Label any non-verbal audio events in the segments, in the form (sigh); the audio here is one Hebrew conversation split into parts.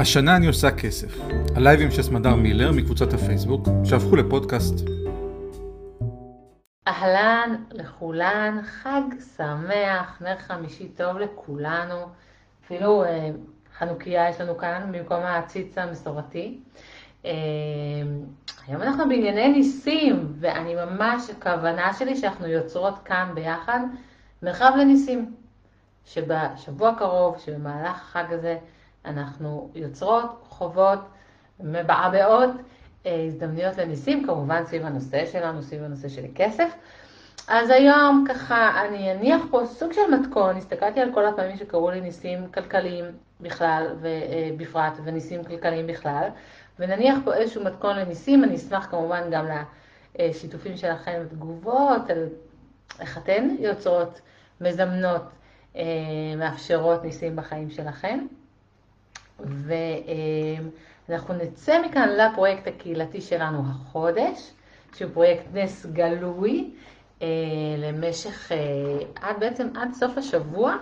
השנה אני עושה כסף. הלייבים של סמדר מילר מקבוצת הפייסבוק, שהפכו לפודקאסט. אהלן לכולן, חג שמח, נר חמישי טוב לכולנו. אפילו אה, חנוכיה יש לנו כאן במקום העציץ המסורתי. אה, היום אנחנו בענייני ניסים, ואני ממש, הכוונה שלי שאנחנו יוצרות כאן ביחד מרחב לניסים. שבשבוע הקרוב, שבמהלך החג הזה, אנחנו יוצרות, חוות, מבעבעות אה, הזדמנויות לניסים, כמובן סביב הנושא שלנו, סביב הנושא של כסף. אז היום ככה אני אניח פה סוג של מתכון, הסתכלתי על כל הפעמים שקראו לי ניסים כלכליים בכלל ובפרט וניסים כלכליים בכלל, ונניח פה איזשהו מתכון לניסים, אני אשמח כמובן גם לשיתופים שלכם ותגובות על איך אתן יוצרות, מזמנות, אה, מאפשרות ניסים בחיים שלכם. ואנחנו נצא מכאן לפרויקט הקהילתי שלנו החודש, שהוא פרויקט נס גלוי, אה, למשך, אה, עד בעצם עד סוף השבוע.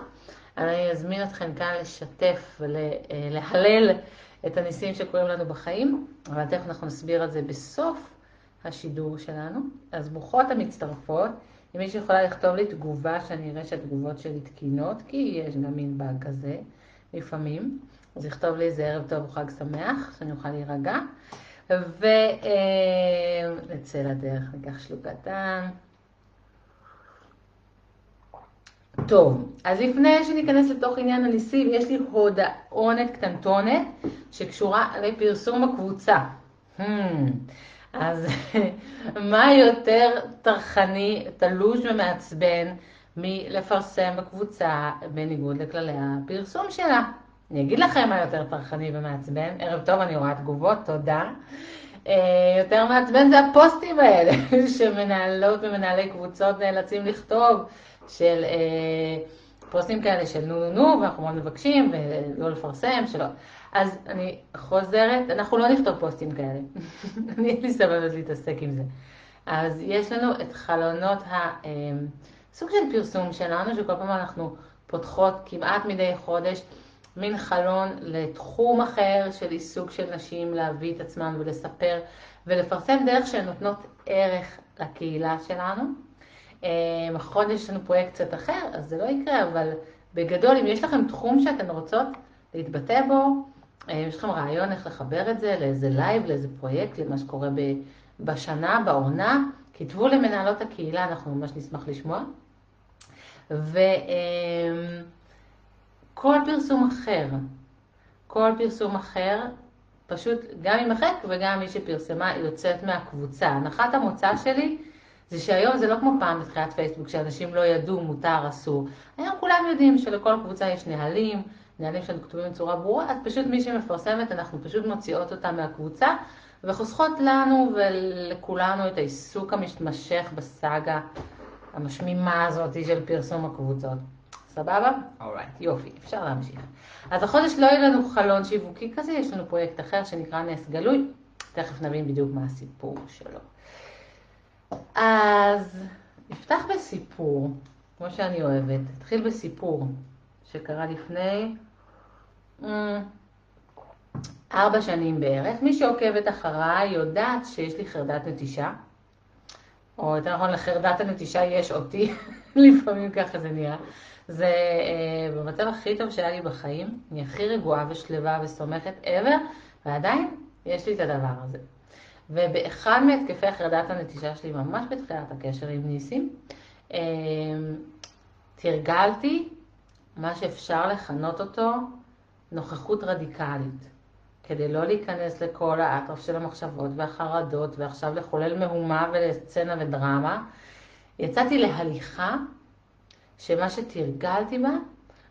אני אזמין אתכם כאן לשתף ולהלל את הניסים שקורים לנו בחיים, אבל תכף אנחנו נסביר את זה בסוף השידור שלנו. אז ברוכות המצטרפות. אם מישהו יכולה לכתוב לי תגובה, שאני אראה שהתגובות שלי תקינות, כי יש גם מין באג כזה לפעמים. אז יכתוב לי איזה ערב טוב וחג שמח, שאני אוכל להירגע. ונצא לדרך, ניקח שלוק קטן. טוב, אז לפני שניכנס לתוך עניין הניסים, יש לי הודעונת קטנטונת שקשורה לפרסום הקבוצה. Hmm. אז (laughs) מה יותר טרחני, תלוש ומעצבן מלפרסם בקבוצה בניגוד לכללי הפרסום שלה? אני אגיד לכם מה יותר טרחני ומעצבן. ערב טוב, אני רואה תגובות, תודה. אה, יותר מעצבן זה הפוסטים האלה, (laughs) שמנהלות ומנהלי קבוצות נאלצים לכתוב, של אה, פוסטים כאלה של נו נו נו, ואנחנו מאוד מבקשים, ולא לפרסם, שלא. אז אני חוזרת, אנחנו לא נכתוב פוסטים כאלה. (laughs) אני אין לי סבלנות להתעסק עם זה. אז יש לנו את חלונות הסוג אה, של פרסום שלנו, שכל פעם אנחנו פותחות כמעט מדי חודש. מין חלון לתחום אחר של עיסוק של נשים להביא את עצמן ולספר ולפרסם דרך שהן נותנות ערך לקהילה שלנו. החודש יש לנו פרויקט קצת אחר, אז זה לא יקרה, אבל בגדול, אם יש לכם תחום שאתן רוצות להתבטא בו, אה, יש לכם רעיון איך לחבר את זה לאיזה לייב, לאיזה פרויקט, למה שקורה בשנה, בעונה, כתבו למנהלות הקהילה, אנחנו ממש נשמח לשמוע. ו... כל פרסום אחר, כל פרסום אחר, פשוט גם יימחק וגם מי שפרסמה יוצאת מהקבוצה. הנחת המוצא שלי זה שהיום זה לא כמו פעם בתחילת פייסבוק, שאנשים לא ידעו מותר, אסור. היום כולם יודעים שלכל קבוצה יש נהלים, נהלים שהם כתובים בצורה ברורה, אז פשוט מי שמפרסמת, אנחנו פשוט מוציאות אותה מהקבוצה, וחוסכות לנו ולכולנו את העיסוק המתמשך בסאגה המשמימה הזאת של פרסום הקבוצות. סבבה? אורייט, יופי, אפשר להמשיך. אז החודש לא יהיה לנו חלון שיווקי כזה, יש לנו פרויקט אחר שנקרא נס גלוי, תכף נבין בדיוק מה הסיפור שלו. אז נפתח בסיפור, כמו שאני אוהבת, נתחיל בסיפור שקרה לפני mm, ארבע שנים בערך. מי שעוקבת אחריי יודעת שיש לי חרדת נטישה, או יותר נכון לחרדת הנטישה יש אותי, (laughs) לפעמים ככה זה נראה. זה אה, במצב הכי טוב שהיה לי בחיים, אני הכי רגועה ושלווה וסומכת ever, ועדיין יש לי את הדבר הזה. ובאחד מהתקפי החרדת הנטישה שלי, ממש בתחילת הקשר עם ניסים, אה, תרגלתי מה שאפשר לכנות אותו נוכחות רדיקלית. כדי לא להיכנס לכל האטרף של המחשבות והחרדות, ועכשיו לחולל מהומה ולסצנה ודרמה, יצאתי להליכה שמה שתרגלתי בה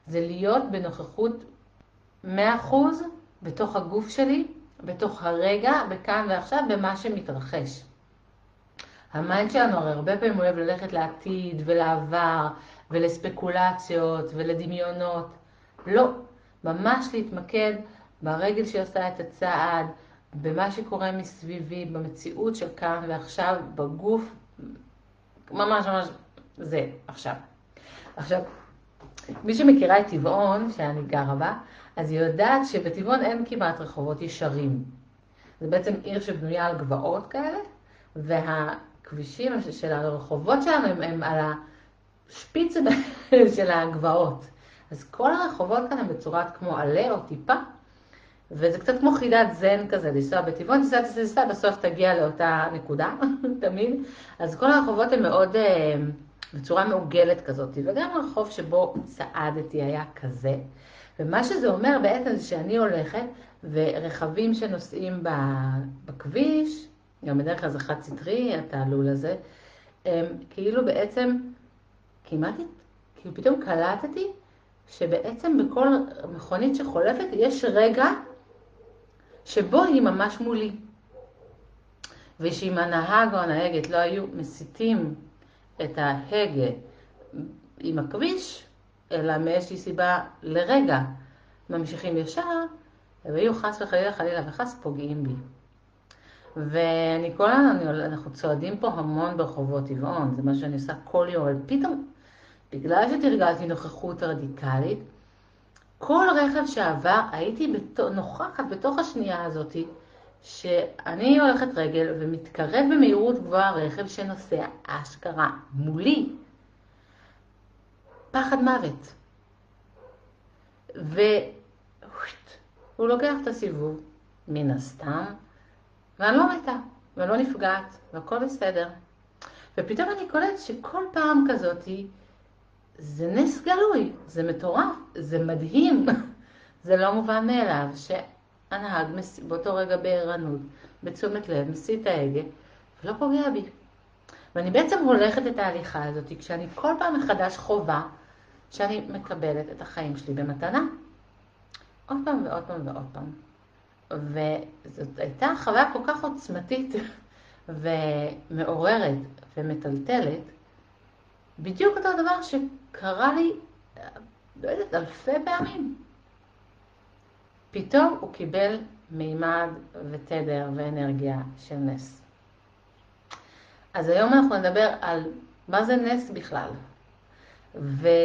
זה להיות בנוכחות 100% בתוך הגוף שלי, בתוך הרגע, בכאן ועכשיו, במה שמתרחש. ה mind שלנו הרי הרבה פעמים אוהב ללכת לעתיד ולעבר ולספקולציות ולדמיונות. לא, ממש להתמקד ברגל שעושה את הצעד, במה שקורה מסביבי, במציאות של כאן ועכשיו, בגוף, ממש ממש זה עכשיו. עכשיו, מי שמכירה את טבעון, שאני גרה בה, אז היא יודעת שבטבעון אין כמעט רחובות ישרים. זה בעצם עיר שבנויה על גבעות כאלה, והכבישים של הרחובות שלנו הם, הם על השפיץ (laughs) של הגבעות. אז כל הרחובות כאן הם בצורת כמו עלה או טיפה, וזה קצת כמו חידת זן כזה, לנסוע בטבעון, תיסע, תיסע, תיסע, בסוף תגיע לאותה נקודה, (laughs) תמיד. אז כל הרחובות הם מאוד, אה, בצורה מעוגלת כזאת, וגם הרחוב שבו צעדתי היה כזה. ומה שזה אומר בעצם זה שאני הולכת, ורכבים שנוסעים בכביש, גם בדרך כלל זה חד סטרי, התעלול הזה, הם כאילו בעצם, כמעט, כאילו פתאום קלטתי שבעצם בכל מכונית שחולפת יש רגע שבו היא ממש מולי. ושאם הנהג או הנהגת לא היו מסיטים את ההגה עם הכביש, אלא מאיזושהי סיבה לרגע ממשיכים ישר, והיו חס וחלילה חלילה וחס פוגעים בי. ואני כל הזמן, אנחנו צועדים פה המון ברחובות טבעון, זה מה שאני עושה כל יום, אבל פתאום, בגלל שתרגלתי נוכחות רדיקלית, כל רכב שעבר, הייתי בתו, נוכחת בתוך השנייה הזאת, שאני הולכת רגל ומתקרב במהירות גבוהה רכב שנוסע אשכרה מולי. פחד מוות. והוא לוקח את הסיבוב, מן הסתם, ואני לא מתה, ולא נפגעת, והכל בסדר. ופתאום אני קולטת שכל פעם כזאתי, זה נס גלוי, זה מטורף, זה מדהים, (laughs) זה לא מובן מאליו שהנהג באותו רגע בערנות, בתשומת לב, מסיט את ההגה ולא פוגע בי. ואני בעצם הולכת את ההליכה הזאת כשאני כל פעם מחדש חובה שאני מקבלת את החיים שלי במתנה. עוד פעם ועוד פעם ועוד פעם. וזאת הייתה חוויה כל כך עוצמתית (laughs) ומעוררת ומטלטלת, בדיוק אותו דבר שקרה לי, לא יודעת, אלפי פעמים. פתאום הוא קיבל מימד ותדר ואנרגיה של נס. אז היום אנחנו נדבר על מה זה נס בכלל, ועל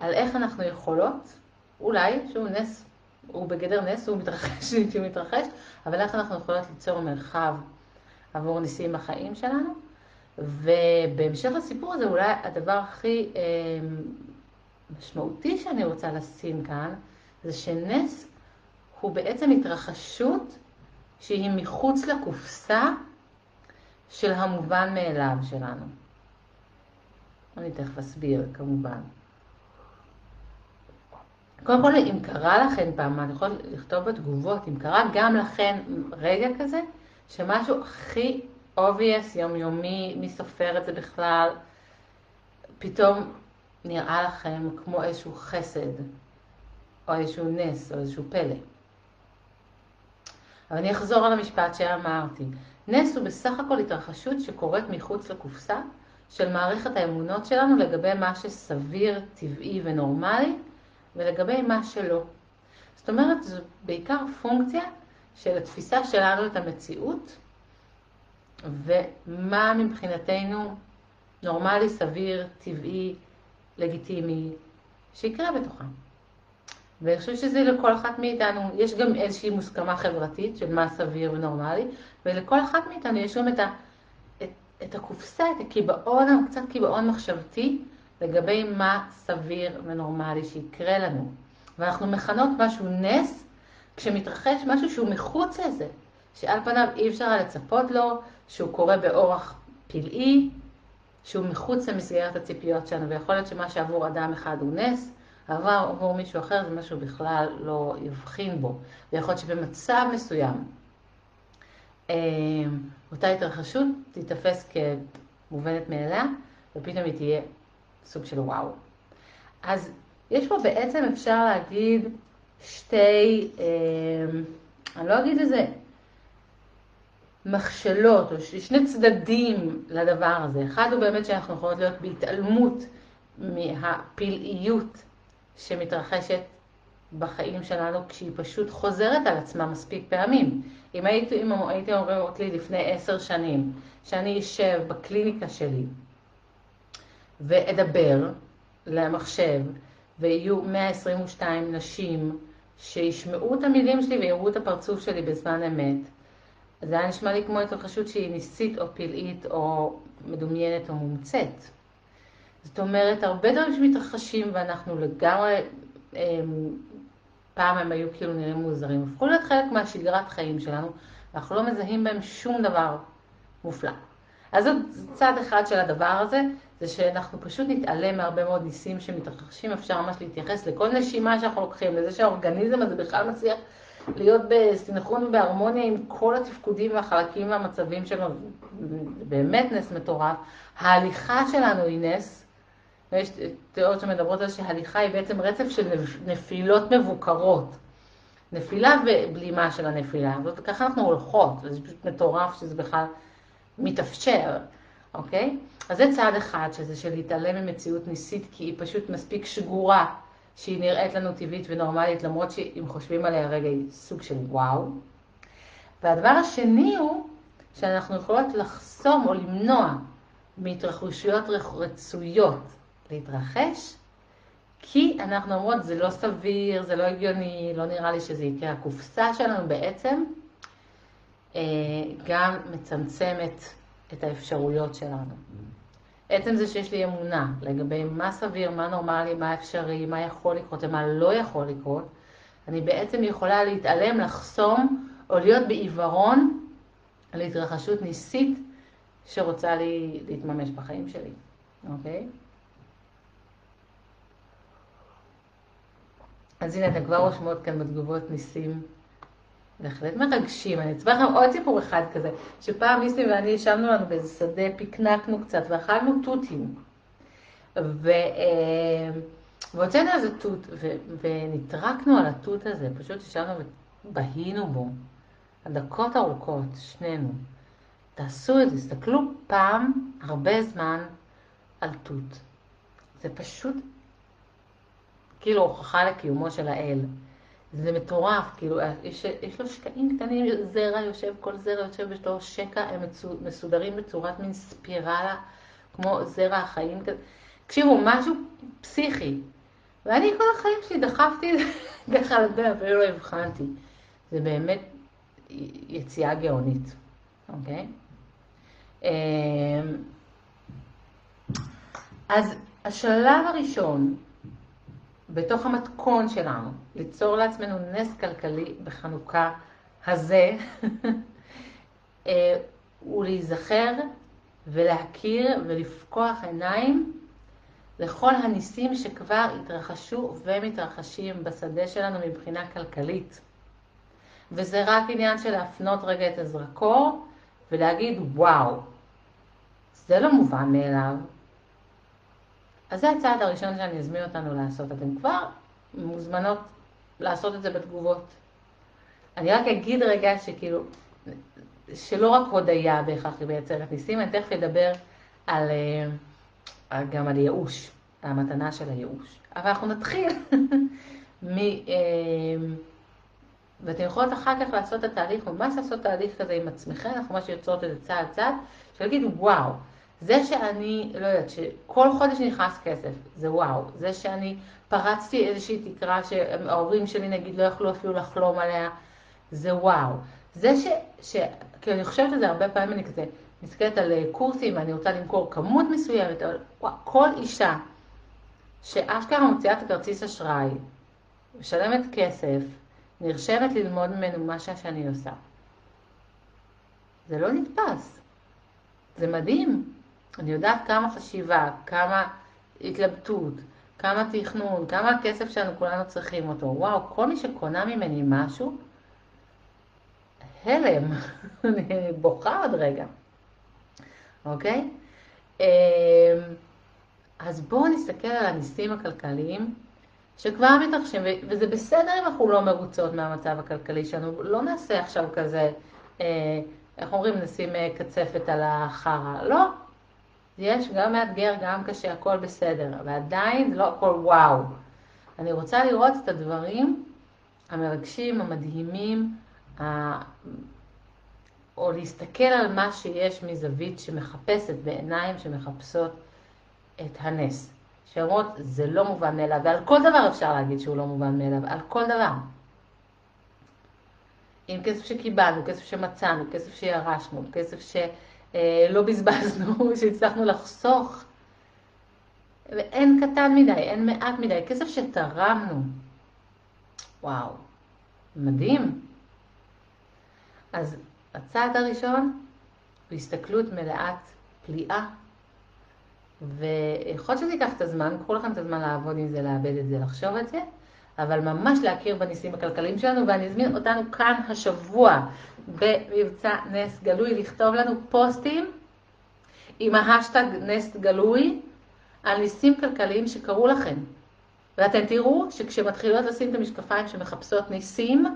איך אנחנו יכולות, אולי, שהוא נס, הוא בגדר נס, הוא מתרחש, (laughs) שהוא מתרחש, אבל איך אנחנו יכולות ליצור מרחב עבור ניסים בחיים שלנו. ובהמשך לסיפור הזה, אולי הדבר הכי אה, משמעותי שאני רוצה לשים כאן, זה שנס הוא בעצם התרחשות שהיא מחוץ לקופסה של המובן מאליו שלנו. אני תכף אסביר, כמובן. קודם כל, אם קרה לכם פעם, אני יכולה לכתוב בתגובות, אם קרה גם לכם רגע כזה, שמשהו הכי obvious, יומיומי, מי סופר את זה בכלל, פתאום נראה לכם כמו איזשהו חסד, או איזשהו נס, או איזשהו פלא. אבל אני אחזור על המשפט שאמרתי. נס הוא בסך הכל התרחשות שקורית מחוץ לקופסה של מערכת האמונות שלנו לגבי מה שסביר, טבעי ונורמלי, ולגבי מה שלא. זאת אומרת, זו בעיקר פונקציה של התפיסה שלנו את המציאות, ומה מבחינתנו נורמלי, סביר, טבעי, לגיטימי, שיקרה בתוכם. ואני חושבת שזה לכל אחת מאיתנו, יש גם איזושהי מוסכמה חברתית של מה סביר ונורמלי, ולכל אחת מאיתנו יש גם את, ה, את, את הקופסה, את הקיבעון, קצת קיבעון מחשבתי, לגבי מה סביר ונורמלי שיקרה לנו. ואנחנו מכנות משהו נס, כשמתרחש משהו שהוא מחוץ לזה, שעל פניו אי אפשר לצפות לו, שהוא קורה באורח פלאי, שהוא מחוץ למסגרת הציפיות שלנו, ויכול להיות שמה שעבור אדם אחד הוא נס, עבר עבור מישהו אחר זה משהו בכלל לא יבחין בו. ויכול להיות שבמצב מסוים, אה, אותה התרחשות תיתפס כמובנת מאליה, ופתאום היא תהיה סוג של וואו. אז יש פה בעצם, אפשר להגיד, שתי, אה, אני לא אגיד איזה מכשלות, או שני צדדים לדבר הזה. אחד הוא באמת שאנחנו יכולות להיות בהתעלמות מהפלאיות שמתרחשת בחיים שלנו כשהיא פשוט חוזרת על עצמה מספיק פעמים. אם הייתי, אם הייתי אומרת לי לפני עשר שנים שאני אשב בקליניקה שלי ואדבר למחשב ויהיו 122 נשים שישמעו את המילים שלי ויראו את הפרצוף שלי בזמן אמת, זה היה נשמע לי כמו התרחשות שהיא ניסית או פלאית או מדומיינת או מומצאת. זאת אומרת, הרבה דברים שמתרחשים ואנחנו לגמרי, אמ, פעם הם היו כאילו נראים מוזרים, הפכו להיות חלק מהשגרת חיים שלנו, ואנחנו לא מזהים בהם שום דבר מופלא. אז זאת צד אחד של הדבר הזה, זה שאנחנו פשוט נתעלם מהרבה מאוד ניסים שמתרחשים, אפשר ממש להתייחס לכל נשימה שאנחנו לוקחים, לזה שהאורגניזם הזה בכלל מצליח להיות בסינכרון ובהרמוניה עם כל התפקודים והחלקים והמצבים שלו, באמת נס מטורף. ההליכה שלנו היא נס, ויש תיאוריות שמדברות על שההליכה היא בעצם רצף של נפילות מבוקרות. נפילה ובלימה של הנפילה, וככה אנחנו הולכות, זה פשוט מטורף שזה בכלל מתאפשר, אוקיי? אז זה צעד אחד, שזה של להתעלם ממציאות ניסית, כי היא פשוט מספיק שגורה, שהיא נראית לנו טבעית ונורמלית, למרות שאם חושבים עליה רגע היא סוג של וואו. והדבר השני הוא שאנחנו יכולות לחסום או למנוע מהתרחשויות רצויות להתרחש, כי אנחנו אומרות, זה לא סביר, זה לא הגיוני, לא נראה לי שזה יקרה. הקופסה שלנו בעצם אה, גם מצמצמת את האפשרויות שלנו. עצם זה שיש לי אמונה לגבי מה סביר, מה נורמלי, מה אפשרי, מה יכול לקרות ומה לא יכול לקרות, אני בעצם יכולה להתעלם, לחסום או להיות בעיוורון על התרחשות ניסית שרוצה לי להתממש בחיים שלי, אוקיי? אז הנה, אתם כבר רושמות כאן בתגובות ניסים בהחלט מרגשים. אני אספר לכם עוד סיפור אחד כזה, שפעם ניסי ואני ישבנו לנו באיזה שדה, פיקנקנו קצת ואכלנו תותים. אה, והוצאנו איזה תות, ו... ונטרקנו על התות הזה, פשוט ישבנו ובהינו בו, הדקות ארוכות, שנינו. תעשו את זה, תסתכלו פעם, הרבה זמן, על תות. זה פשוט כאילו הוכחה לקיומו של האל. זה מטורף, כאילו, יש, יש לו שקעים קטנים, זרע יושב, כל זרע יושב, יש לו שקע, הם מסודרים בצורת מין ספירלה, כמו זרע החיים כזה. תקשיבו, משהו פסיכי. ואני כל החיים שלי דחפתי את זה (laughs) ככה לדבר, אפילו לא הבחנתי. זה באמת יציאה גאונית, אוקיי? אמ, אז השלב הראשון בתוך המתכון שלנו, ליצור לעצמנו נס כלכלי בחנוכה הזה, (laughs) אה, להיזכר ולהכיר ולפקוח עיניים לכל הניסים שכבר התרחשו ומתרחשים בשדה שלנו מבחינה כלכלית. וזה רק עניין של להפנות רגע את הזרקור ולהגיד, וואו, זה לא מובן מאליו, אז זה הצעד הראשון שאני אזמין אותנו לעשות. אתן כבר מוזמנות לעשות את זה בתגובות. אני רק אגיד רגע שכאילו, שלא רק הודיה בהכרח היא מייצרת ניסים, אני תכף אדבר על, אה, גם על ייאוש, המתנה של הייאוש. אבל אנחנו נתחיל (laughs) מ... אה, ואתן יכולות אחר כך לעשות את התהליך, ממש לעשות תהליך כזה עם עצמכם, אנחנו ממש יוצרות את זה צעד צעד, שלהגיד וואו, זה שאני, לא יודעת, שכל חודש נכנס כסף, זה וואו. זה שאני פרצתי איזושהי תקרה שההורים שלי נגיד לא יכלו אפילו לחלום עליה, זה וואו. זה ש... ש... כי אני חושבת על זה הרבה פעמים, אני כזה מסתכלת על קורסים, אני רוצה למכור כמות מסוימת, אבל וואו, כל אישה שאשכרה מוציאה את הכרטיס אשראי, משלמת כסף, נרשמת ללמוד ממנו מה שאני עושה. זה לא נתפס. זה מדהים. אני יודעת כמה חשיבה, כמה התלבטות, כמה תכנון, כמה הכסף שלנו כולנו צריכים אותו. וואו, כל מי שקונה ממני משהו, הלם, (laughs) אני בוכה עוד רגע, אוקיי? אמ, אז בואו נסתכל על הניסים הכלכליים שכבר מתרחשים, וזה בסדר אם אנחנו לא מרוצות מהמצב הכלכלי שלנו, לא נעשה עכשיו כזה, אה, איך אומרים, נשים אה, קצפת על החרא, לא, יש גם מאתגר, גם קשה, הכל בסדר, ועדיין לא הכל וואו. אני רוצה לראות את הדברים המרגשים, המדהימים, ה... או להסתכל על מה שיש מזווית שמחפשת, בעיניים שמחפשות את הנס, שאומרות, זה לא מובן מאליו, ועל כל דבר אפשר להגיד שהוא לא מובן מאליו, על כל דבר. עם כסף שקיבלנו, כסף שמצאנו, כסף שירשנו, כסף שלא בזבזנו, (laughs) שהצלחנו לחסוך. ואין קטן מדי, אין מעט מדי, כסף שתרמנו. וואו, מדהים. אז הצעד הראשון הוא הסתכלות מלאת פליאה. ויכול להיות שזה ייקח את הזמן, קחו לכם את הזמן לעבוד עם זה, לעבד את זה, לחשוב את זה, אבל ממש להכיר בניסים הכלכליים שלנו, ואני אזמין אותנו כאן השבוע במבצע נס גלוי, לכתוב לנו פוסטים עם ההשטג נס גלוי על ניסים כלכליים שקרו לכם. ואתם תראו שכשמתחילות לשים את המשקפיים שמחפשות ניסים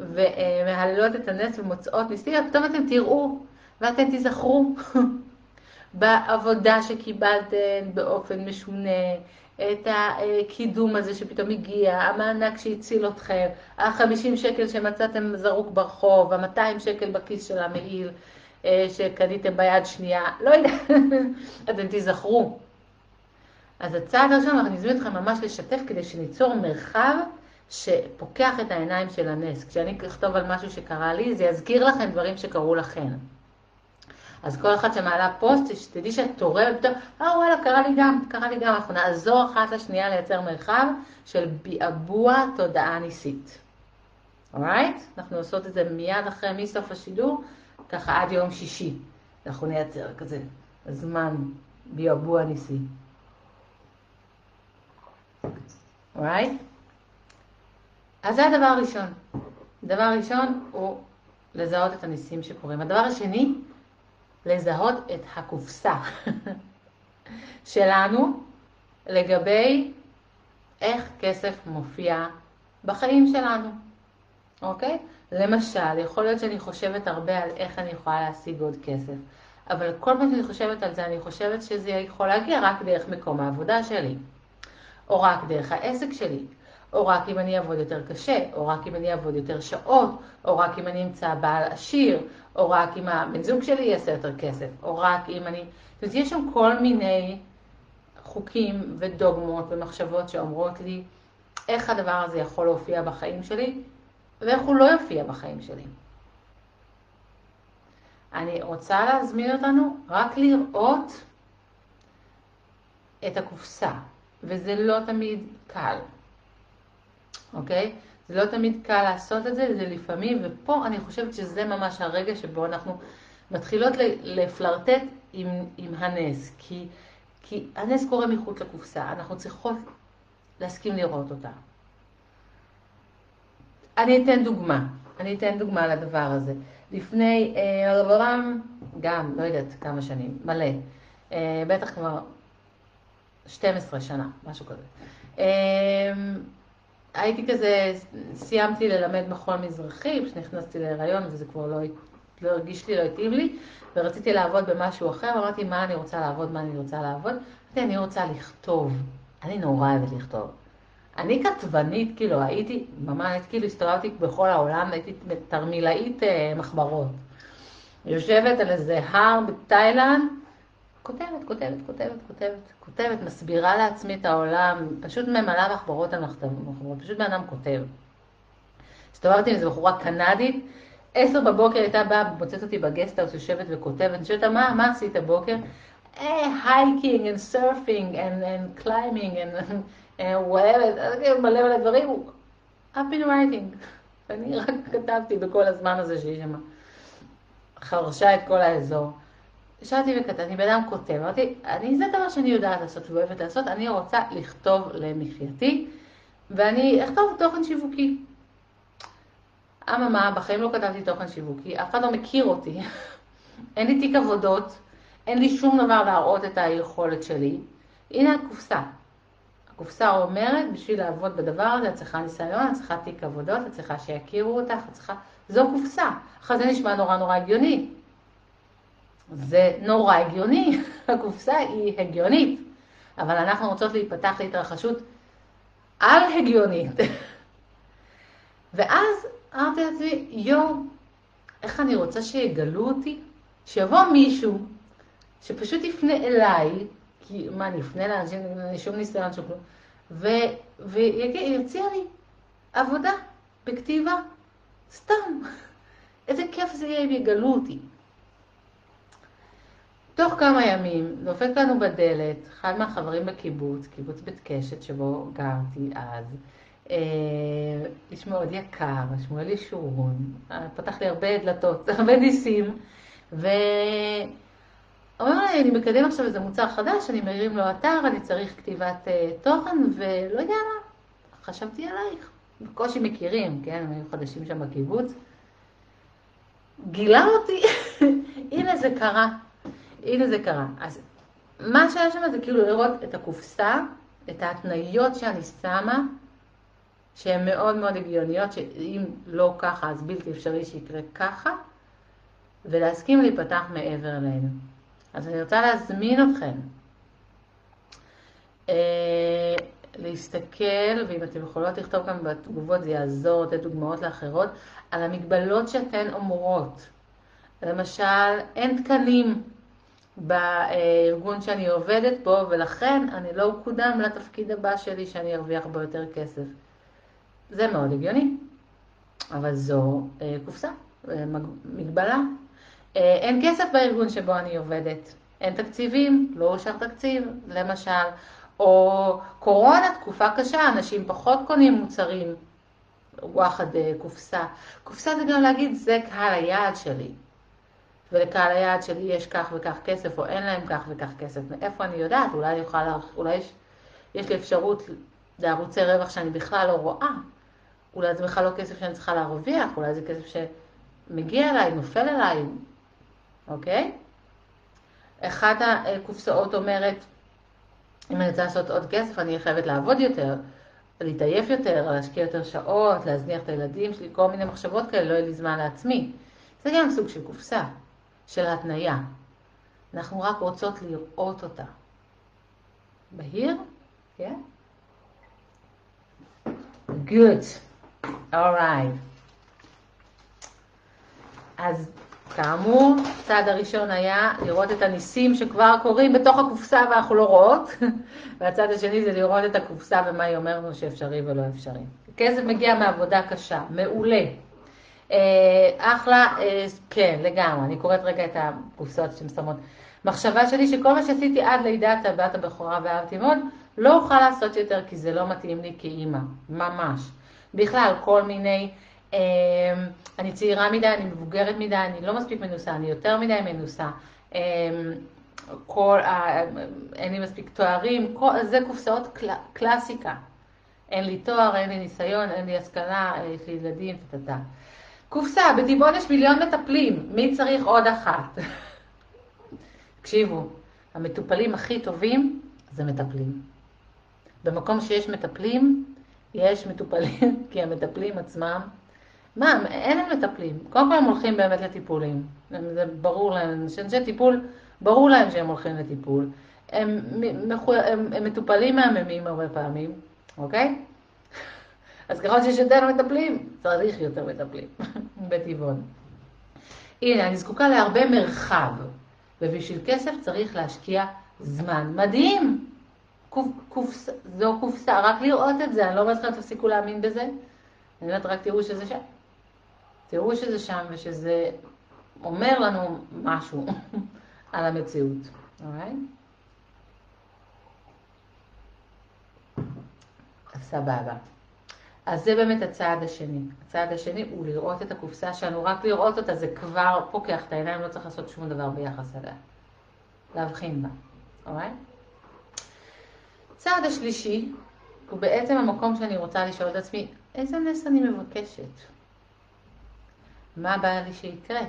ומהללות את הנס ומוצאות ניסים, פתאום אתם תראו ואתם תיזכרו (laughs) בעבודה שקיבלתם באופן משונה, את הקידום הזה שפתאום הגיע, המענק שהציל אתכם, ה-50 שקל שמצאתם זרוק ברחוב, ה-200 שקל בכיס של המעיל אה, שקניתם ביד שנייה, לא יודע, (laughs) אתם תיזכרו. אז הצעד הראשון, אנחנו נזמין אתכם ממש לשתף כדי שניצור מרחב שפוקח את העיניים של הנס. כשאני אכתוב על משהו שקרה לי, זה יזכיר לכם דברים שקרו לכם. אז כל אחת שמעלה פוסט, שתדעי שאת תורמת, אה וואלה, קרה לי גם, קרה לי גם. אנחנו נעזור אחת לשנייה לייצר מרחב של ביעבוע תודעה ניסית. אורייט? אנחנו עושות את זה מיד אחרי, מסוף השידור, ככה עד יום שישי. אנחנו נייצר כזה זמן ביעבוע ניסי. אורייט? אז זה הדבר הראשון. דבר ראשון הוא לזהות את הניסים שקורים. הדבר השני, לזהות את הקופסה (laughs) שלנו לגבי איך כסף מופיע בחיים שלנו, אוקיי? למשל, יכול להיות שאני חושבת הרבה על איך אני יכולה להשיג עוד כסף, אבל כל פעם שאני חושבת על זה, אני חושבת שזה יכול להגיע רק דרך מקום העבודה שלי, או רק דרך העסק שלי, או רק אם אני אעבוד יותר קשה, או רק אם אני אעבוד יותר שעות, או רק אם אני אמצא בעל עשיר, או רק אם הבן זוג שלי יעשה יותר כסף, או רק אם אני... זאת אומרת, יש שם כל מיני חוקים ודוגמות ומחשבות שאומרות לי איך הדבר הזה יכול להופיע בחיים שלי, ואיך הוא לא יופיע בחיים שלי. אני רוצה להזמין אותנו רק לראות את הקופסה, וזה לא תמיד קל. אוקיי? זה לא תמיד קל לעשות את זה, זה לפעמים, ופה אני חושבת שזה ממש הרגע שבו אנחנו מתחילות לפלרטט עם, עם הנס, כי, כי הנס קורה מחוץ לקופסה, אנחנו צריכות להסכים לראות אותה. אני אתן דוגמה, אני אתן דוגמה לדבר הזה. לפני אה, הרב אברהם, גם, לא יודעת כמה שנים, מלא, אה, בטח כבר 12 שנה, משהו כזה. אה, הייתי כזה, סיימתי ללמד מחול מזרחי, כשנכנסתי להיריון וזה כבר לא, לא הרגיש לי, לא התאים לי, ורציתי לעבוד במשהו אחר, אמרתי מה אני רוצה לעבוד, מה אני רוצה לעבוד, אמרתי אני רוצה לכתוב, אני נורא אוהבת לכתוב. אני כתבנית, כאילו הייתי, ממש כאילו הסתובבתי בכל העולם, הייתי תרמילאית אה, מחברות. יושבת על איזה הר בתאילנד, כותבת, כותבת, כותבת, כותבת, כותבת, מסבירה לעצמי את העולם, פשוט ממלאה מחברות על מחברות, פשוט בן אדם כותב. הסתובבתי עם איזו בחורה קנדית, עשר בבוקר הייתה באה, מוצאת אותי ב guesthouse, יושבת וכותבת, אני שואלת מה, מה עשית הבוקר? Hiking, and surfing, and, and climbing, and, and whatever, מלא מלא דברים, I've been writing. (laughs) אני רק כתבתי בכל הזמן הזה שהיא שמה חרשה את כל האזור. ישבתי וכתבתי, בן אדם כותב, אמרתי, אני, זה דבר שאני יודעת לעשות ואוהבת לעשות, אני רוצה לכתוב למחייתי, ואני אכתוב תוכן שיווקי. אממה, בחיים לא כתבתי תוכן שיווקי, אף אחד לא מכיר אותי, (laughs) אין לי תיק עבודות, אין לי שום דבר להראות את היכולת שלי. הנה הקופסה. הקופסה אומרת, בשביל לעבוד בדבר הזה, את צריכה ניסיון, את צריכה תיק עבודות, את צריכה שיכירו אותך, את צריכה... זו קופסה. אחרי זה נשמע נורא נורא הגיוני. זה נורא הגיוני, (laughs) הקופסה היא הגיונית, אבל אנחנו רוצות להיפתח להתרחשות על הגיונית. (laughs) ואז אמרתי לעצמי, יואו, איך אני רוצה שיגלו אותי? שיבוא מישהו שפשוט יפנה אליי, כי מה, אני אפנה לאנשים, אין לי שום ניסיון, שום כלום. ויציע לי עבודה בכתיבה, סתם. (laughs) איזה כיף זה יהיה אם יגלו אותי. תוך כמה ימים דופק לנו בדלת אחד מהחברים בקיבוץ, קיבוץ בית קשת שבו גרתי אז, אה, איש מאוד יקר, שמואל ישורון, פתח לי הרבה דלתות, (laughs) הרבה ניסים, ואומר לי, אני מקדם עכשיו איזה מוצר חדש, אני מרים לו אתר, אני צריך כתיבת אה, תוכן, ולא יודע מה, חשבתי עלייך. בקושי מכירים, כן, הם היו חדשים שם בקיבוץ. גילה אותי, (laughs) הנה זה קרה. הנה זה קרה. אז מה שהיה שם זה כאילו לראות את הקופסה, את ההתניות שאני שמה, שהן מאוד מאוד הגיוניות, שאם לא ככה אז בלתי אפשרי שיקרה ככה, ולהסכים להיפתח מעבר אלינו. אז אני רוצה להזמין אתכם אה, להסתכל, ואם אתם יכולות לכתוב גם בתגובות, זה יעזור לתת דוגמאות לאחרות, על המגבלות שאתן אומרות. למשל, אין תקנים בארגון שאני עובדת בו, ולכן אני לא אקודם לתפקיד הבא שלי שאני ארוויח בו יותר כסף. זה מאוד הגיוני, אבל זו אה, קופסה, אה, מגבלה. אה, אין כסף בארגון שבו אני עובדת, אין תקציבים, לא אושר תקציב, למשל, או קורונה, תקופה קשה, אנשים פחות קונים מוצרים, וואחד אה, קופסה. קופסה זה גם להגיד, זה קהל היעד שלי. ולקהל היעד שלי יש כך וכך כסף, או אין להם כך וכך כסף. מאיפה אני יודעת? אולי אני אוכל, אולי יש, יש לי אפשרות לערוצי רווח שאני בכלל לא רואה. אולי זה בכלל לא כסף שאני צריכה להרוויח, אולי זה כסף שמגיע אליי, נופל אליי, אוקיי? אחת הקופסאות אומרת, אם אני רוצה לעשות עוד כסף, אני חייבת לעבוד יותר, להתעייף יותר, להשקיע יותר שעות, להזניח את הילדים שלי, כל מיני מחשבות כאלה, לא יהיה לי זמן לעצמי. זה גם סוג של קופסה. של התניה. אנחנו רק רוצות לראות אותה. בהיר? כן? Good. Alright. אז כאמור, הצעד הראשון היה לראות את הניסים שכבר קורים בתוך הקופסה ואנחנו לא רואות, (laughs) והצעד השני זה לראות את הקופסה ומה היא אומרת לנו שאפשרי ולא אפשרי. כסף מגיע מעבודה קשה, מעולה. אה, אחלה, אה, כן, לגמרי. אני קוראת רגע את הקופסאות שמסתמות. מחשבה שלי שכל מה שעשיתי עד לידת הבת הבכורה ואהבתי מאוד, לא אוכל לעשות יותר כי זה לא מתאים לי כאימא, ממש. בכלל, כל מיני, אה, אני צעירה מדי, אני מבוגרת מדי, אני לא מספיק מנוסה, אני יותר מדי מנוסה. אה, כל, אה, אין לי מספיק תוארים, כל, זה קופסאות קל, קלאסיקה. אין לי תואר, אין לי ניסיון, אין לי השכלה, יש לי ילדים, טטטה. קופסה, בטבעון יש מיליון מטפלים, מי צריך עוד אחת? (laughs) תקשיבו, המטופלים הכי טובים זה מטפלים. במקום שיש מטפלים, יש מטופלים, (laughs) כי המטפלים עצמם, מה, אין הם מטפלים. קודם כל הם הולכים באמת לטיפולים. זה ברור להם, שאנשי טיפול, ברור להם שהם הולכים לטיפול. הם, הם, הם מטופלים מהממים הרבה פעמים, אוקיי? אז ככל שיש יותר מטפלים, צריך יותר מטפלים (laughs) בטבעון. הנה, אני זקוקה להרבה מרחב, ובשביל כסף צריך להשקיע זמן. מדהים! קופס, זו קופסה, רק לראות את זה, אני לא אומרת לכם תפסיקו להאמין בזה, אני אומרת רק תראו שזה שם. תראו שזה שם ושזה אומר לנו משהו (laughs) על המציאות, אוקיי? סבבה. אז זה באמת הצעד השני. הצעד השני הוא לראות את הקופסה שלנו, רק לראות אותה זה כבר פוקח את העיניים, לא צריך לעשות שום דבר ביחס אליה. להבחין בה, אוקיי? צעד השלישי הוא בעצם המקום שאני רוצה לשאול את עצמי, איזה נס אני מבקשת? מה בא לי שיקרה?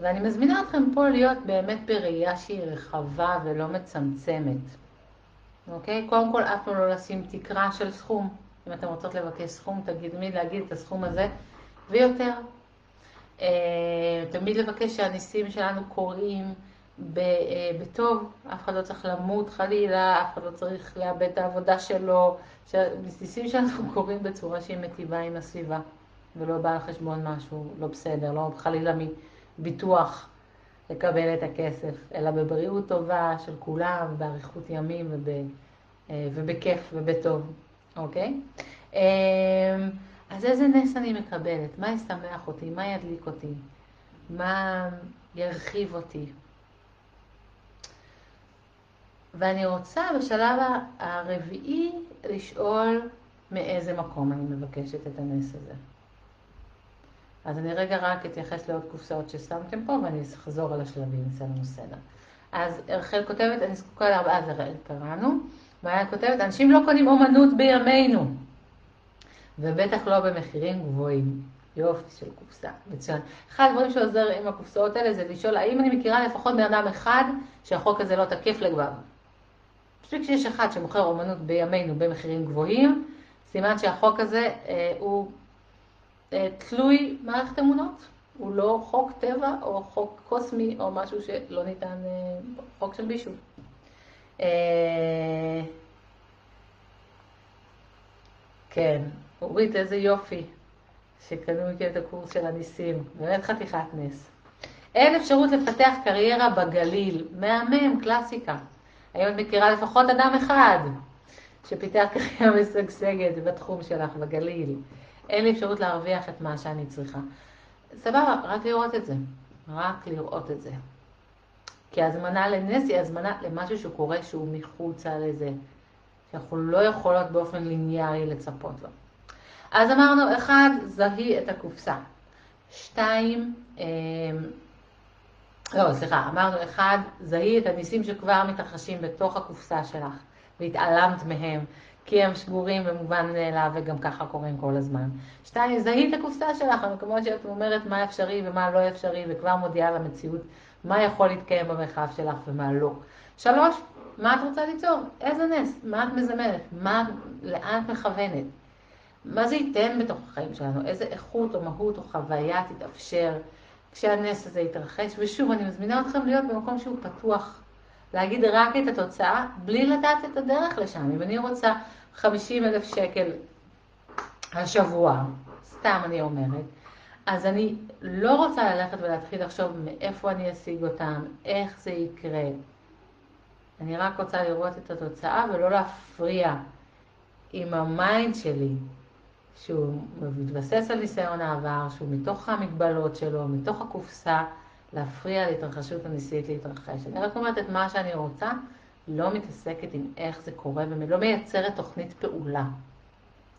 ואני מזמינה אתכם פה להיות באמת בראייה שהיא רחבה ולא מצמצמת. אוקיי? קודם כל, אף פעם לא לשים תקרה של סכום. אם אתן רוצות לבקש סכום, תמיד להגיד את הסכום הזה. ויותר. אה, תמיד לבקש שהניסים שלנו קורים אה, בטוב, אף אחד לא צריך למות חלילה, אף אחד לא צריך לאבד את העבודה שלו, שהניסים שלנו (laughs) קורים בצורה שהיא מטיבה עם הסביבה, ולא בא על חשבון משהו לא בסדר, לא חלילה מביטוח לקבל את הכסף, אלא בבריאות טובה של כולם, באריכות ימים וב, אה, ובכיף ובטוב, אוקיי? אה, אז איזה נס אני מקבלת? מה ישמח אותי? מה ידליק אותי? מה ירחיב אותי? ואני רוצה בשלב הרביעי לשאול מאיזה מקום אני מבקשת את הנס הזה. אז אני רגע רק אתייחס לעוד קופסאות ששמתם פה ואני אחזור על השלבים, נעשה לנו סדר. אז רחל כותבת, אני זקוקה לארבעה, זה קראנו. מעיין כותבת, אנשים לא קונים אומנות בימינו, ובטח לא במחירים גבוהים. יופי של קופסה, מצוין. אחד הדברים שעוזר עם הקופסאות האלה זה לשאול האם אני מכירה לפחות בן אדם אחד שהחוק הזה לא תקף לגביו. מספיק שיש אחד שמוכר אומנות בימינו במחירים גבוהים, סימן שהחוק הזה אה, הוא אה, תלוי מערכת אמונות. הוא לא חוק טבע או חוק קוסמי או משהו שלא ניתן, אה, חוק של בישול. אה, כן, אורית, איזה יופי שקנו מכם את הקורס של הניסים, באמת חתיכת נס. אין אפשרות לפתח קריירה בגליל, מהמם, קלאסיקה. האם את מכירה לפחות אדם אחד שפיתח קריירה (laughs) משגשגת בתחום שלך בגליל? אין לי אפשרות להרוויח את מה שאני צריכה. סבבה, רק לראות את זה. רק לראות את זה. כי הזמנה לנס היא הזמנה למשהו שקורה שהוא מחוצה לזה, שאנחנו לא יכולות באופן ליניארי לצפות לו. אז אמרנו, אחד, זהי את הקופסה. שתיים, אה, לא, סליחה, אמרנו, אחד, זהי את הניסים שכבר מתרחשים בתוך הקופסה שלך, והתעלמת מהם, כי הם שגורים במובן מאליו וגם ככה קורים כל הזמן. שתיים, זהי את הקופסה שלך, המקומות שאת אומרת מה אפשרי ומה לא אפשרי, וכבר מודיעה למציאות מה יכול להתקיים במרחב שלך ומה לא. שלוש, מה את רוצה ליצור? איזה נס? מה את מזמנת? מה, לאן את מכוונת? מה זה ייתן בתוך החיים שלנו? איזה איכות או מהות או חוויה תתאפשר כשהנס הזה יתרחש? ושוב, אני מזמינה אתכם להיות במקום שהוא פתוח, להגיד רק את התוצאה, בלי לדעת את הדרך לשם. אם אני רוצה 50 אלף שקל השבוע, סתם אני אומרת, אז אני לא רוצה ללכת ולהתחיל לחשוב מאיפה אני אשיג אותם, איך זה יקרה. אני רק רוצה לראות את התוצאה ולא להפריע עם ה mind שלי, שהוא מתבסס על ניסיון העבר, שהוא מתוך המגבלות שלו, מתוך הקופסה, להפריע להתרחשות הניסית להתרחש. אני רק אומרת את מה שאני רוצה, לא מתעסקת עם איך זה קורה, ולא מייצרת תוכנית פעולה.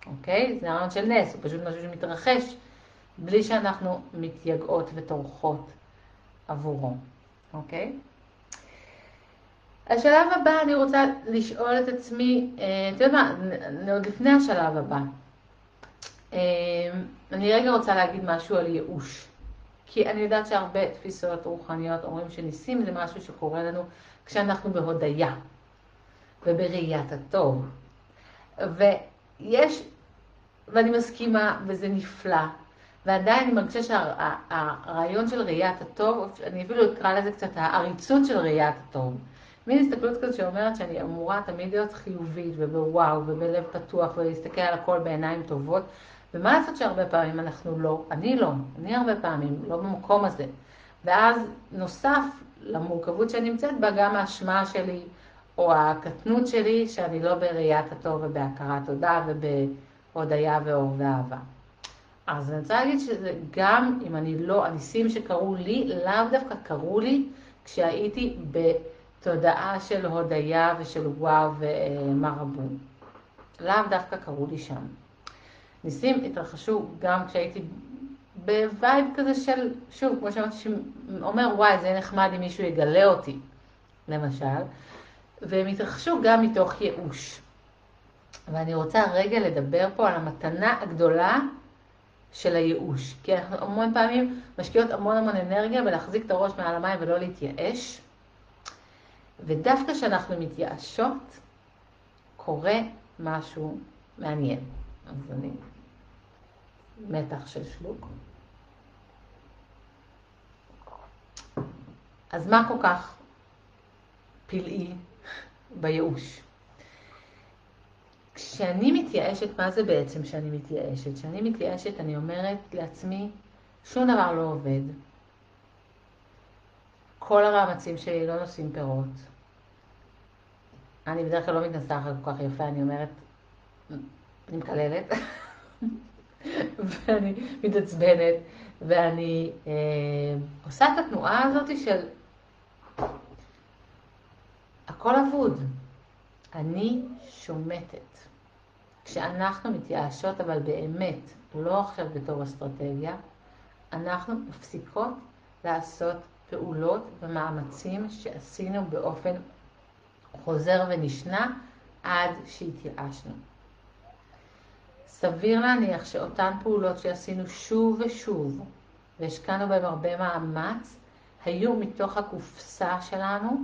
אוקיי? זה הרעיון של נס, הוא פשוט משהו שמתרחש. בלי שאנחנו מתייגעות וטורחות עבורו, אוקיי? השלב הבא, אני רוצה לשאול את עצמי, אה, את יודעת מה, עוד לפני השלב הבא, אה, אני רגע רוצה להגיד משהו על ייאוש. כי אני יודעת שהרבה תפיסות רוחניות אומרים שניסים זה משהו שקורה לנו כשאנחנו בהודיה ובראיית הטוב. ויש, ואני מסכימה, וזה נפלא, ועדיין אני מרגישה שהרעיון של ראיית הטוב, אני אפילו אקרא לזה קצת העריצות של ראיית הטוב. מין הסתכלות כזאת שאומרת שאני אמורה תמיד להיות חיובית ובוואו ובלב פתוח ולהסתכל על הכל בעיניים טובות. ומה לעשות שהרבה פעמים אנחנו לא, אני לא, אני הרבה פעמים לא במקום הזה. ואז נוסף למורכבות שאני נמצאת בה גם האשמה שלי או הקטנות שלי שאני לא בראיית הטוב ובהכרת תודה ובהודיה ואור ואהבה. אז אני רוצה להגיד שזה גם אם אני לא, הניסים שקרו לי, לאו דווקא קרו לי כשהייתי בתודעה של הודיה ושל וואו ומה רבו. לאו דווקא קרו לי שם. ניסים התרחשו גם כשהייתי ב vibe כזה של, שוב, כמו שאמרתי, שאומר וואי, זה נחמד אם מישהו יגלה אותי, למשל, והם התרחשו גם מתוך ייאוש. ואני רוצה רגע לדבר פה על המתנה הגדולה של הייאוש. כי אנחנו המון פעמים משקיעות המון המון אנרגיה בלהחזיק את הראש מעל המים ולא להתייאש. ודווקא כשאנחנו מתייאשות, קורה משהו מעניין. אז אני מתח של שלוק. אז מה כל כך פלאי (laughs) בייאוש? כשאני מתייאשת, מה זה בעצם שאני מתייאשת? כשאני מתייאשת, אני אומרת לעצמי, שום דבר לא עובד. כל המאמצים שלי לא נושאים פירות. אני בדרך כלל לא מתנסחת כל כך יפה, אני אומרת, אני מקללת, ואני מתעצבנת, ואני אה, עושה את התנועה הזאת של הכל אבוד. אני שומטת. כשאנחנו מתייאשות, אבל באמת, לא עכשיו בתור אסטרטגיה, אנחנו מפסיקות לעשות פעולות ומאמצים שעשינו באופן חוזר ונשנה עד שהתייאשנו. סביר להניח שאותן פעולות שעשינו שוב ושוב והשקענו בהן הרבה מאמץ, היו מתוך הקופסה שלנו,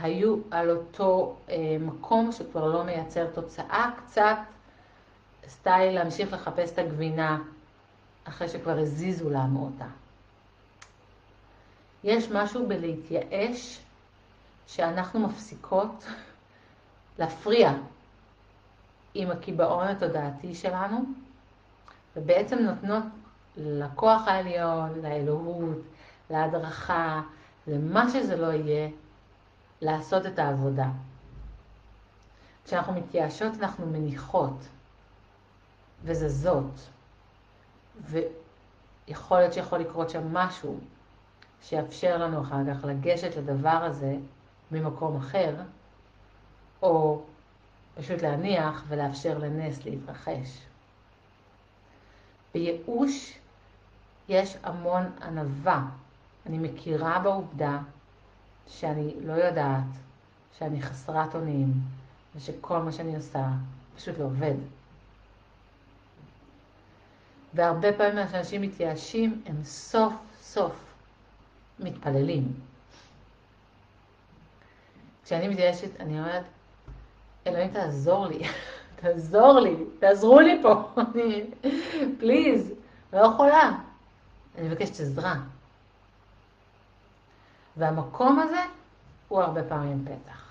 היו על אותו אה, מקום שכבר לא מייצר תוצאה, קצת סטייל להמשיך לחפש את הגבינה אחרי שכבר הזיזו לנו אותה. יש משהו בלהתייאש שאנחנו מפסיקות להפריע עם הקיבעון התודעתי שלנו, ובעצם נותנות לכוח העליון, לאלוהות, להדרכה, למה שזה לא יהיה, לעשות את העבודה. כשאנחנו מתייאשות אנחנו מניחות וזזות, ויכול להיות שיכול לקרות שם משהו שיאפשר לנו אחר כך לגשת לדבר הזה ממקום אחר, או פשוט להניח ולאפשר לנס להתרחש. בייאוש יש המון ענווה. אני מכירה בעובדה שאני לא יודעת, שאני חסרת אונים, ושכל מה שאני עושה פשוט לא עובד. והרבה פעמים כשאנשים מתייאשים, הם סוף סוף מתפללים. כשאני מתייאשת, אני אומרת, אלוהים תעזור לי, (laughs) תעזור לי, תעזרו לי פה, (laughs) פליז, לא יכולה. אני מבקשת עזרה. והמקום הזה הוא הרבה פעמים פתח.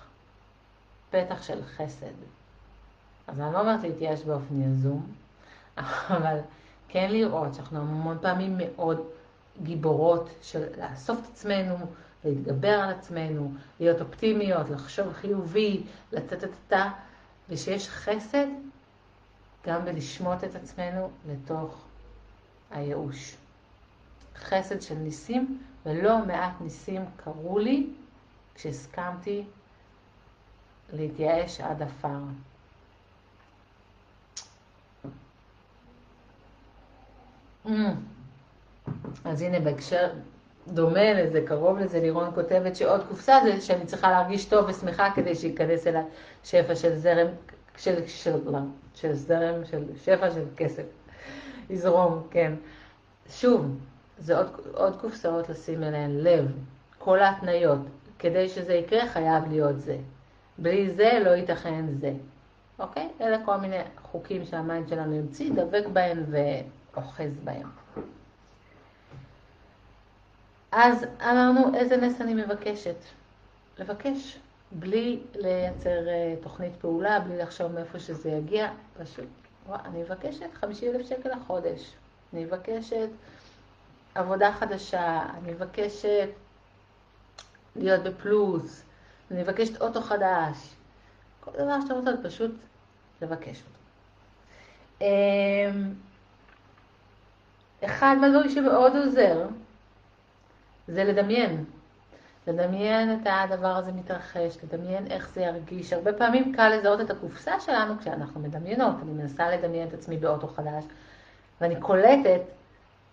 פתח של חסד. אז אני לא אומרת להתייאש באופן יזום, אבל כן לראות שאנחנו המון פעמים מאוד גיבורות של לאסוף את עצמנו, להתגבר על עצמנו, להיות אופטימיות, לחשוב חיובי, לצאת את התא, ושיש חסד גם בלשמוט את עצמנו לתוך הייאוש. חסד של ניסים, ולא מעט ניסים קרו לי כשהסכמתי להתייאש עד עפר. Mm. אז הנה בהקשר דומה לזה, קרוב לזה, לירון כותבת שעוד קופסה זה שאני צריכה להרגיש טוב ושמחה כדי שייכנס אליי שפע של זרם, של, של, לא, של זרם, של שפע של כסף. יזרום, כן. שוב, זה עוד, עוד קופסאות לשים אליהן לב, כל ההתניות. כדי שזה יקרה חייב להיות זה. בלי זה לא ייתכן זה. אוקיי? אלה כל מיני חוקים שהמיינד שלנו ימציא, דבק בהם ואוחז בהם. אז אמרנו, איזה נס אני מבקשת? לבקש, בלי לייצר אה, תוכנית פעולה, בלי לחשוב מאיפה שזה יגיע, פשוט, וואה, אני מבקשת 50 אלף שקל לחודש, אני מבקשת עבודה חדשה, אני מבקשת להיות בפלוס, אני מבקשת אוטו חדש, כל דבר שאתה רוצה, פשוט לבקש אותו. אמ, אחד מהדברים שמאוד עוזר, זה לדמיין. לדמיין את הדבר הזה מתרחש, לדמיין איך זה ירגיש. הרבה פעמים קל לזהות את הקופסה שלנו כשאנחנו מדמיינות. אני מנסה לדמיין את עצמי באוטו חדש, ואני קולטת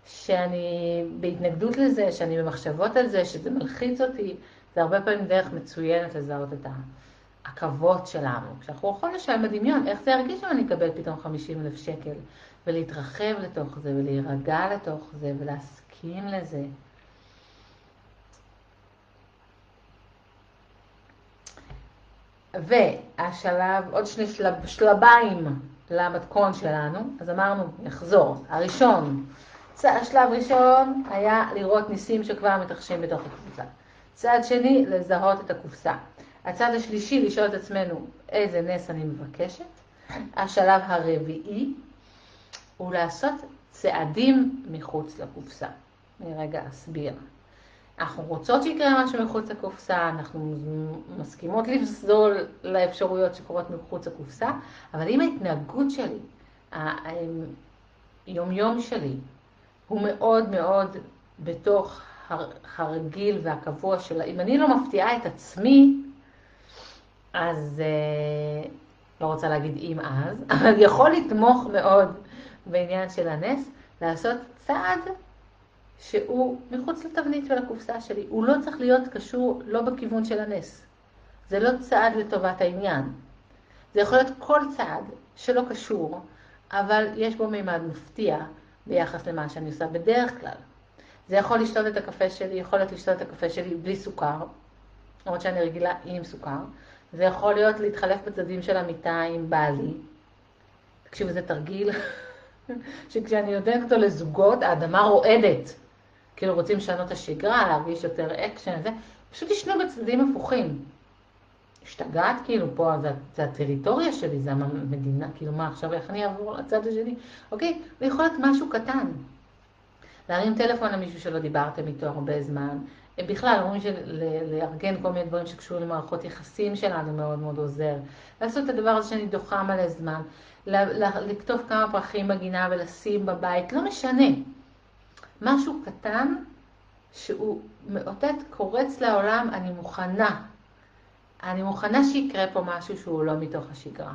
שאני בהתנגדות לזה, שאני במחשבות על זה, שזה מלחיץ אותי, זה הרבה פעמים דרך מצוינת לזהות את העכבות שלנו. כשאנחנו יכולים לשלם בדמיון, איך זה ירגיש אם אני אקבל פתאום 50 אלף שקל, ולהתרחב לתוך זה, ולהירגע לתוך זה, ולהסכים לזה. והשלב, עוד שני שלב, שלביים למתכון שלנו, אז אמרנו, נחזור. הראשון, השלב ראשון היה לראות ניסים שכבר מתרחשים בתוך הקבוצה. צעד שני, לזהות את הקופסה. הצעד השלישי, לשאול את עצמנו איזה נס אני מבקשת. השלב הרביעי הוא לעשות צעדים מחוץ לקופסה. אני רגע אסביר. אנחנו רוצות שיקרה משהו מחוץ לקופסה, אנחנו מסכימות לפזול לאפשרויות שקורות מחוץ לקופסה, אבל אם ההתנהגות שלי, היומיום שלי, הוא מאוד מאוד בתוך הרגיל והקבוע שלה, אם אני לא מפתיעה את עצמי, אז אה, לא רוצה להגיד אם אז, (laughs) אבל יכול לתמוך מאוד בעניין של הנס, לעשות צעד שהוא מחוץ לתבנית של הקופסה שלי. הוא לא צריך להיות קשור לא בכיוון של הנס. זה לא צעד לטובת העניין. זה יכול להיות כל צעד שלא קשור, אבל יש בו מימד מפתיע ביחס למה שאני עושה בדרך כלל. זה יכול לשתות את הקפה שלי, יכול להיות לשתות את הקפה שלי בלי סוכר, למרות שאני רגילה עם סוכר. זה יכול להיות להתחלף בצדדים של המיטה עם בעלי. תקשיבו, זה תרגיל (laughs) שכשאני נותנת אותו לזוגות, האדמה רועדת. כאילו רוצים לשנות את השגרה, להרגיש יותר אקשן, זה, פשוט ישנו בצדדים הפוכים. השתגעת, כאילו, פה זה, זה הטריטוריה שלי, זה המדינה, כאילו, מה, עכשיו איך אני אעבור לצד השני? אוקיי? זה יכול להיות משהו קטן. להרים טלפון למישהו שלא דיברתם איתו הרבה זמן. בכלל, אומרים שלארגן כל מיני דברים שקשורים למערכות יחסים שלנו מאוד מאוד עוזר. לעשות את הדבר הזה שאני דוחה מלא זמן. לכתוב כמה פרחים בגינה ולשים בבית, לא משנה. משהו קטן שהוא מאותת, קורץ לעולם, אני מוכנה. אני מוכנה שיקרה פה משהו שהוא לא מתוך השגרה.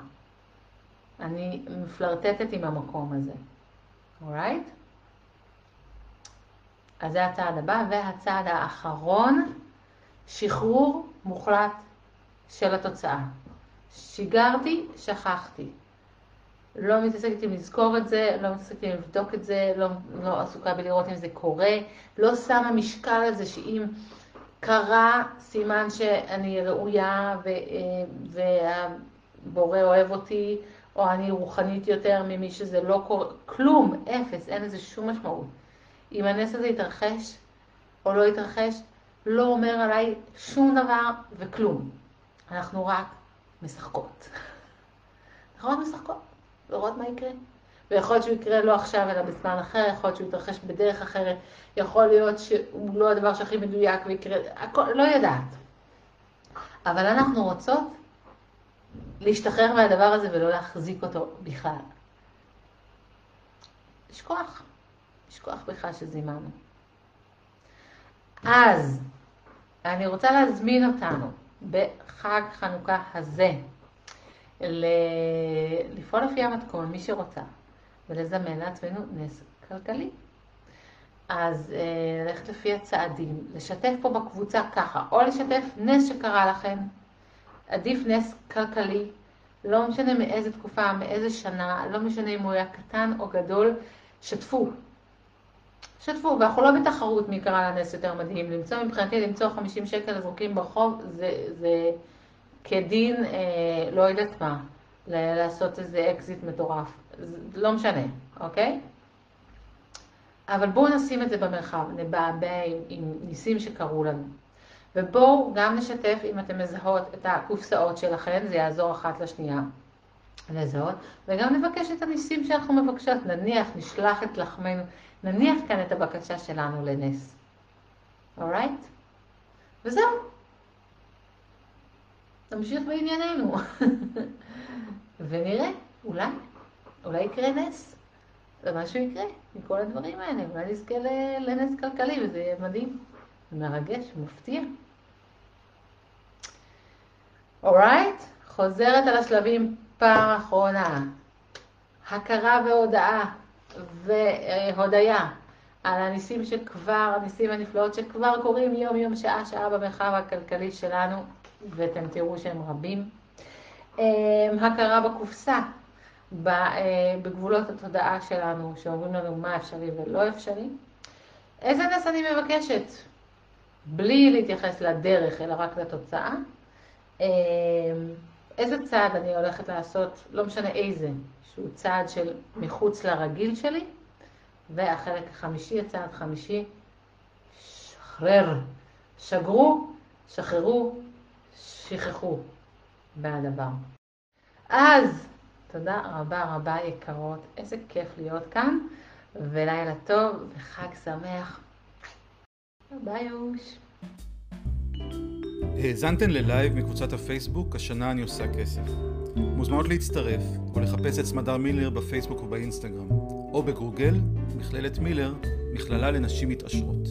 אני מפלרטטת עם המקום הזה, אורייט? Right? אז זה הצעד הבא, והצעד האחרון, שחרור מוחלט של התוצאה. שיגרתי, שכחתי. לא מתעסקת עם לזכור את זה, לא מתעסקת עם לבדוק את זה, לא, לא עסוקה בלראות אם זה קורה, לא שמה משקל על זה שאם קרה, סימן שאני ראויה ו, והבורא אוהב אותי, או אני רוחנית יותר ממי שזה לא קורה, כלום, אפס, אין לזה שום משמעות. אם הנס הזה יתרחש או לא יתרחש, לא אומר עליי שום דבר וכלום. אנחנו רק משחקות. (laughs) אנחנו רק משחקות. לראות מה יקרה. ויכול להיות שהוא יקרה לא עכשיו אלא בזמן אחר, יכול להיות שהוא יתרחש בדרך אחרת, יכול להיות שהוא לא הדבר שהכי מדויק ויקרה, הכל, לא יודעת. אבל אנחנו רוצות להשתחרר מהדבר הזה ולא להחזיק אותו בכלל. לשכוח, לשכוח בכלל שזימנו. אז אני רוצה להזמין אותנו בחג חנוכה הזה, לפעול לפי המתכון, מי שרוצה, ולזמן לעצמנו נס כלכלי. אז אה, ללכת לפי הצעדים, לשתף פה בקבוצה ככה, או לשתף נס שקרה לכם, עדיף נס כלכלי, לא משנה מאיזה תקופה, מאיזה שנה, לא משנה אם הוא היה קטן או גדול, שתפו. שתפו, ואנחנו לא בתחרות מי קרא לנס יותר מדהים. למצוא מבחינתי, למצוא 50 שקל זרוקים ברחוב, זה, זה כדין, אה, לא יודעת מה, לעשות איזה אקזיט מטורף. לא משנה, אוקיי? אבל בואו נשים את זה במרחב, נבעבע עם, עם ניסים שקרו לנו. ובואו גם נשתף אם אתם מזהות את הקופסאות שלכם, זה יעזור אחת לשנייה לזהות, וגם נבקש את הניסים שאנחנו מבקשות, נניח, נשלח את לחמנו, נניח כאן את הבקשה שלנו לנס. אורייט? Right? וזהו. נמשיך בענייננו. (laughs) ונראה, אולי, אולי יקרה נס. ומשהו יקרה מכל הדברים האלה. אולי נזכה לנס כלכלי, וזה יהיה מדהים, מרגש, מפתיע. אורייט? חוזרת על השלבים פעם אחרונה. הכרה והודאה והודיה על הניסים שכבר, הניסים הנפלאות שכבר קורים יום-יום, שעה-שעה במרחב הכלכלי שלנו. ואתם תראו שהם רבים. אמ, הכרה בקופסה, בגבולות התודעה שלנו, שאומרים לנו מה אפשרי ולא אפשרי. איזה נס אני מבקשת? בלי להתייחס לדרך, אלא רק לתוצאה. אמ, איזה צעד אני הולכת לעשות, לא משנה איזה, שהוא צעד של מחוץ לרגיל שלי. והחלק החמישי, הצעד חמישי, שחרר, שגרו, שחררו, שכחו מהדבר. אז תודה רבה רבה יקרות, איזה כיף להיות כאן, ולילה טוב וחג שמח. ביי. האזנתן ללייב מקבוצת הפייסבוק "השנה אני עושה כסף". מוזמנות להצטרף או לחפש את סמדר מילר בפייסבוק ובאינסטגרם, או בגוגל, מכללת מילר, מכללה לנשים מתעשרות.